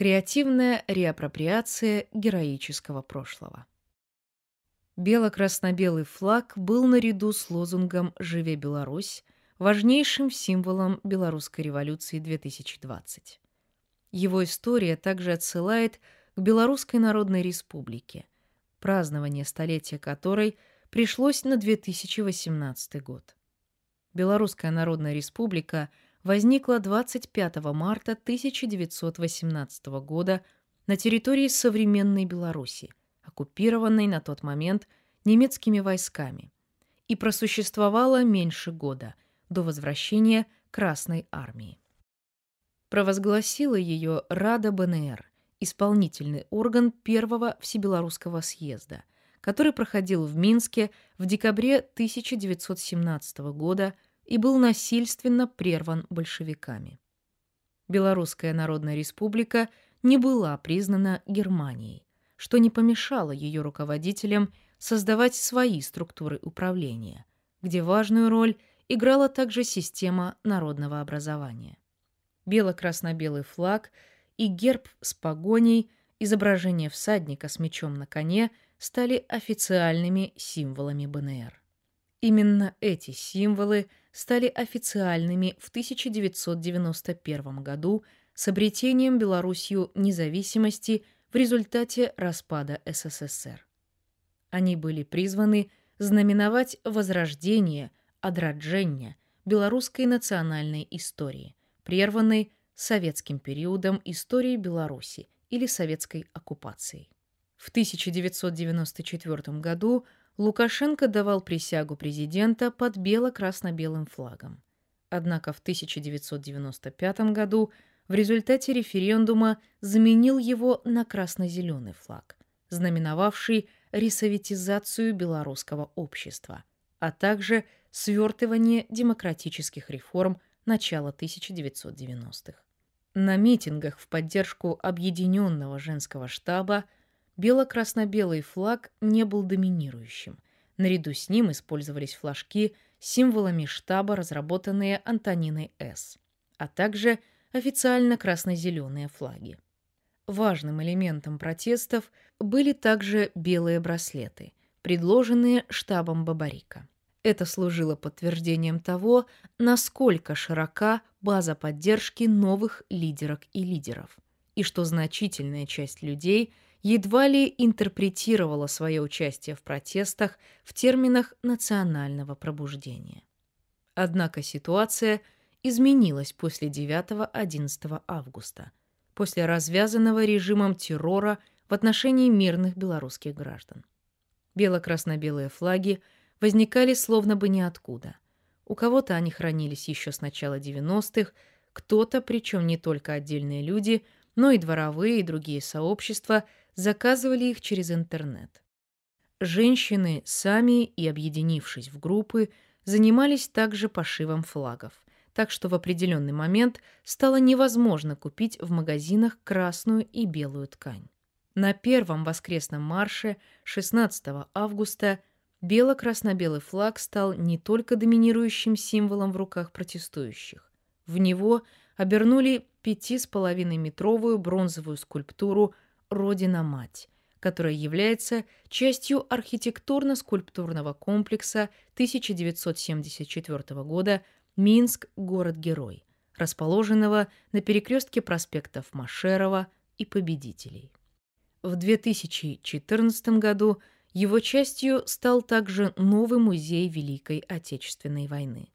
Креативная реапроприация героического прошлого. Бело-красно-белый флаг был наряду с лозунгом «Живе Беларусь» важнейшим символом белорусской революции 2020. Его история также отсылает к Белорусской Народной Республике, празднование столетия которой пришлось на 2018 год. Белорусская Народная Республика возникла 25 марта 1918 года на территории современной Беларуси, оккупированной на тот момент немецкими войсками, и просуществовала меньше года – до возвращения Красной армии. Провозгласила ее Рада БНР, исполнительный орган Первого Всебелорусского съезда, который проходил в Минске в декабре 1917 года и был насильственно прерван большевиками. Белорусская Народная Республика не была признана Германией, что не помешало ее руководителям создавать свои структуры управления, где важную роль играла также система народного образования. Бело-красно-белый флаг и герб с погоней, изображение всадника с мечом на коне стали официальными символами БНР. Именно эти символы стали официальными в 1991 году с обретением Белоруссию независимости в результате распада СССР. Они были призваны знаменовать возрождение – адраджэння беларускай нацыянальнай истории, прерванной советским периодом истории Беларуси или советской оккупацией. В 1994 году Лукашенко давал присягу президента под бело-красно-белым флагом. Однако в 1995 году в результате референдума заменил его на красно-зеленый флаг, знаменовавший ресоветизацию белорусского общества, а также – свертывание демократических реформ начала 1990-х. На митингах в поддержку объединенного женского штаба бело-красно-белый флаг не был доминирующим. Наряду с ним использовались флажки с символами штаба, разработанные Антониной С., а также официально красно-зеленые флаги. Важным элементом протестов были также белые браслеты, предложенные штабом Бабарика. Это служило подтверждением того, насколько широка база поддержки новых лидерок и лидеров, и что значительная часть людей едва ли интерпретировала свое участие в протестах в терминах национального пробуждения. Однако ситуация изменилась после 9-11 августа, после развязанного режимом террора в отношении мирных белорусских граждан. Бело-красно-белые флаги – возникали словно бы ниоткуда. У кого-то они хранились еще с начала 90-х, кто-то, причем не только отдельные люди, но и дворовые и другие сообщества, заказывали их через интернет. Женщины, сами и объединившись в группы, занимались также пошивом флагов, так что в определенный момент стало невозможно купить в магазинах красную и белую ткань. На первом воскресном марше 16 августа Бело-красно-белый флаг стал не только доминирующим символом в руках протестующих. В него обернули пяти с половиной метровую бронзовую скульптуру «Родина-мать», которая является частью архитектурно-скульптурного комплекса 1974 года «Минск. Город-герой», расположенного на перекрестке проспектов Машерова и Победителей. В 2014 году его частью стал также новый музей Великой Отечественной войны.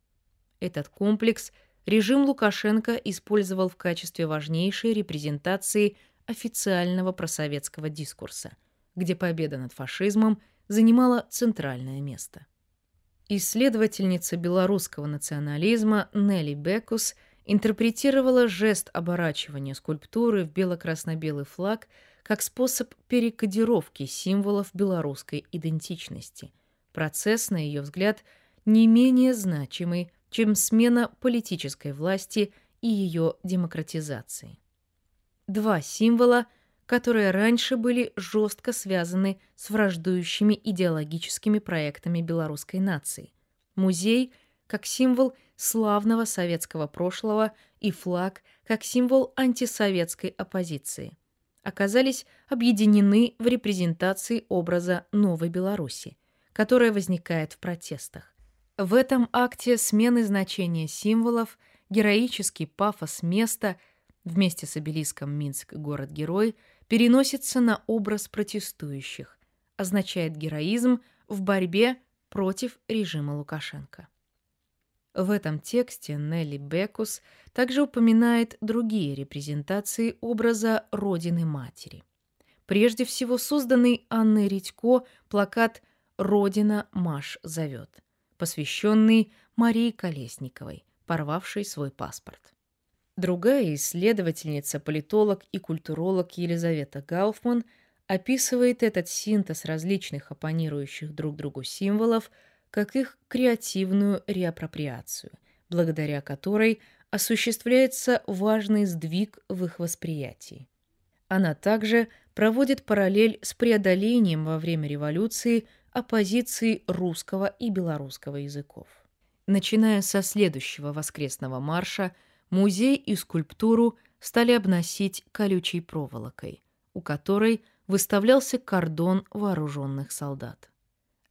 Этот комплекс режим Лукашенко использовал в качестве важнейшей репрезентации официального просоветского дискурса, где победа над фашизмом занимала центральное место. Исследовательница белорусского национализма Нелли Бекус интерпретировала жест оборачивания скульптуры в бело-красно-белый флаг – как способ перекодировки символов белорусской идентичности. Процесс, на ее взгляд, не менее значимый, чем смена политической власти и ее демократизации. Два символа, которые раньше были жестко связаны с враждующими идеологическими проектами белорусской нации. Музей как символ славного советского прошлого и флаг как символ антисоветской оппозиции оказались объединены в репрезентации образа новой Беларуси, которая возникает в протестах. В этом акте смены значения символов героический пафос места вместе с обелиском Минск город-герой переносится на образ протестующих, означает героизм в борьбе против режима Лукашенко. В этом тексте Нелли Бекус также упоминает другие репрезентации образа Родины-Матери. Прежде всего созданный Анной Редько плакат «Родина Маш зовет», посвященный Марии Колесниковой, порвавшей свой паспорт. Другая исследовательница, политолог и культуролог Елизавета Гауфман описывает этот синтез различных оппонирующих друг другу символов как их креативную реапроприацию, благодаря которой осуществляется важный сдвиг в их восприятии. Она также проводит параллель с преодолением во время революции оппозиции русского и белорусского языков. Начиная со следующего воскресного марша, музей и скульптуру стали обносить колючей проволокой, у которой выставлялся кордон вооруженных солдат.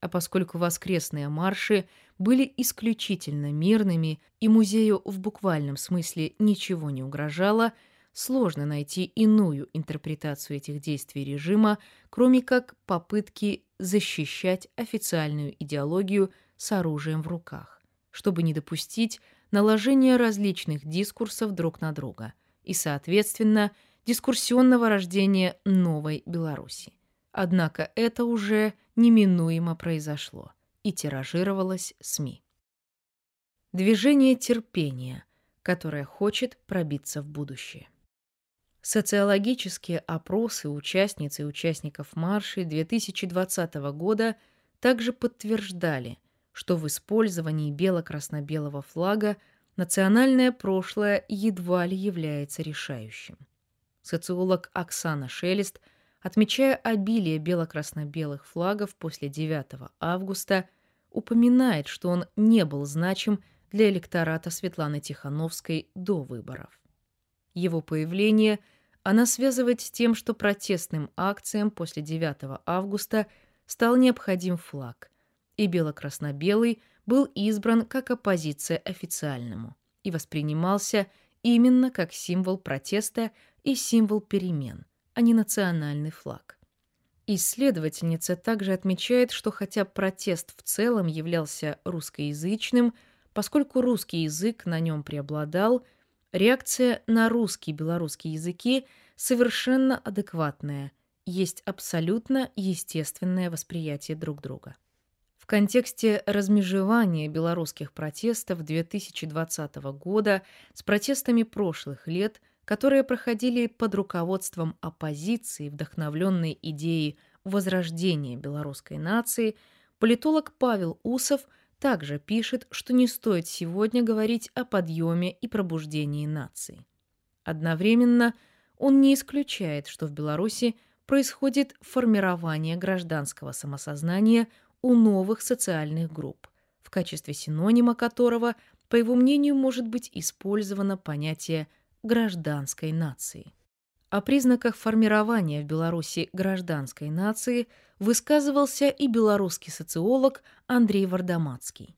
А поскольку воскресные марши были исключительно мирными и музею в буквальном смысле ничего не угрожало, сложно найти иную интерпретацию этих действий режима, кроме как попытки защищать официальную идеологию с оружием в руках, чтобы не допустить наложения различных дискурсов друг на друга и, соответственно, дискурсионного рождения новой Беларуси. Однако это уже неминуемо произошло и тиражировалось СМИ. Движение терпения, которое хочет пробиться в будущее. Социологические опросы участниц и участников маршей 2020 года также подтверждали, что в использовании бело-красно-белого флага национальное прошлое едва ли является решающим. Социолог Оксана Шелест – отмечая обилие бело-красно-белых флагов после 9 августа, упоминает, что он не был значим для электората Светланы Тихановской до выборов. Его появление она связывает с тем, что протестным акциям после 9 августа стал необходим флаг, и бело-красно-белый был избран как оппозиция официальному и воспринимался именно как символ протеста и символ перемен – а не национальный флаг. Исследовательница также отмечает, что хотя протест в целом являлся русскоязычным, поскольку русский язык на нем преобладал, реакция на русский и белорусский языки совершенно адекватная, есть абсолютно естественное восприятие друг друга. В контексте размежевания белорусских протестов 2020 года с протестами прошлых лет – которые проходили под руководством оппозиции, вдохновленной идеей возрождения белорусской нации, политолог Павел Усов также пишет, что не стоит сегодня говорить о подъеме и пробуждении нации. Одновременно он не исключает, что в Беларуси происходит формирование гражданского самосознания у новых социальных групп, в качестве синонима которого, по его мнению, может быть использовано понятие гражданской нации. О признаках формирования в Беларуси гражданской нации высказывался и белорусский социолог Андрей Вардамацкий.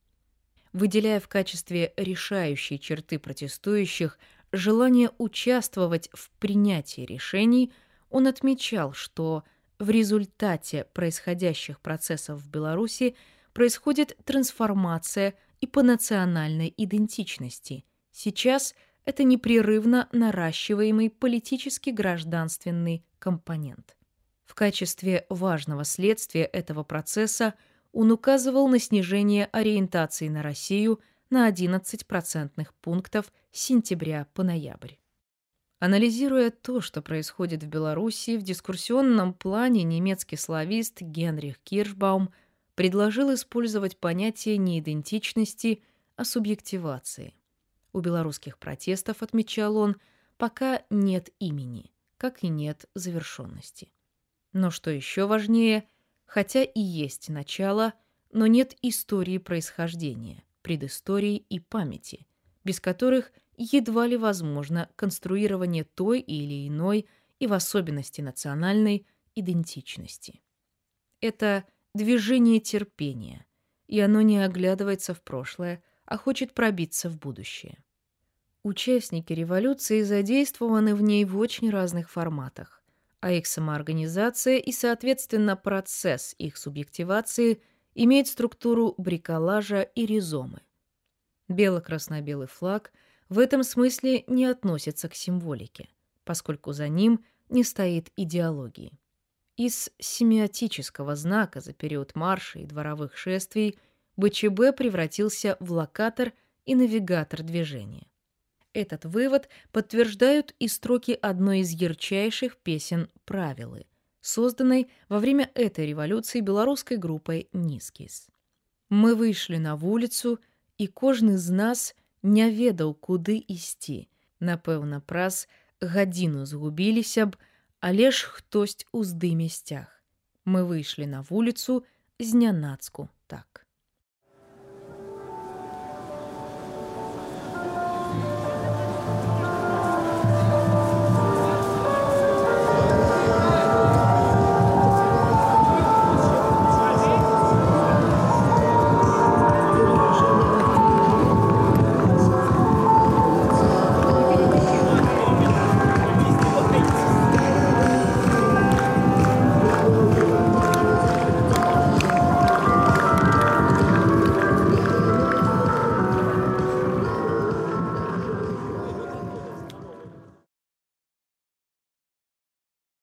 Выделяя в качестве решающей черты протестующих желание участвовать в принятии решений, он отмечал, что в результате происходящих процессов в Беларуси происходит трансформация и по национальной идентичности. Сейчас – это непрерывно наращиваемый политически-гражданственный компонент. В качестве важного следствия этого процесса он указывал на снижение ориентации на Россию на 11 процентных пунктов с сентября по ноябрь. Анализируя то, что происходит в Беларуси, в дискурсионном плане немецкий славист Генрих Киршбаум предложил использовать понятие не идентичности, а субъективации – у белорусских протестов, отмечал он, пока нет имени, как и нет завершенности. Но что еще важнее, хотя и есть начало, но нет истории происхождения, предыстории и памяти, без которых едва ли возможно конструирование той или иной и в особенности национальной идентичности. Это движение терпения, и оно не оглядывается в прошлое, а хочет пробиться в будущее. Участники революции задействованы в ней в очень разных форматах, а их самоорганизация и, соответственно, процесс их субъективации имеет структуру бриколажа и ризомы. Бело-красно-белый флаг в этом смысле не относится к символике, поскольку за ним не стоит идеологии. Из семиотического знака за период марша и дворовых шествий БЧБ превратился в локатор и навигатор движения. Этот вывод подтверждают и строки одной из ярчайших песен «Правилы», созданной во время этой революции белорусской группой «Низкіс». Мы вышли на вуліцу, і кожны з нас не ведаў, куды ісці. Напэўна, праз гадзіну згубіліся б, але ж хтось уздыме сцяг. Мы выйшлі на вуліцу знянацку так.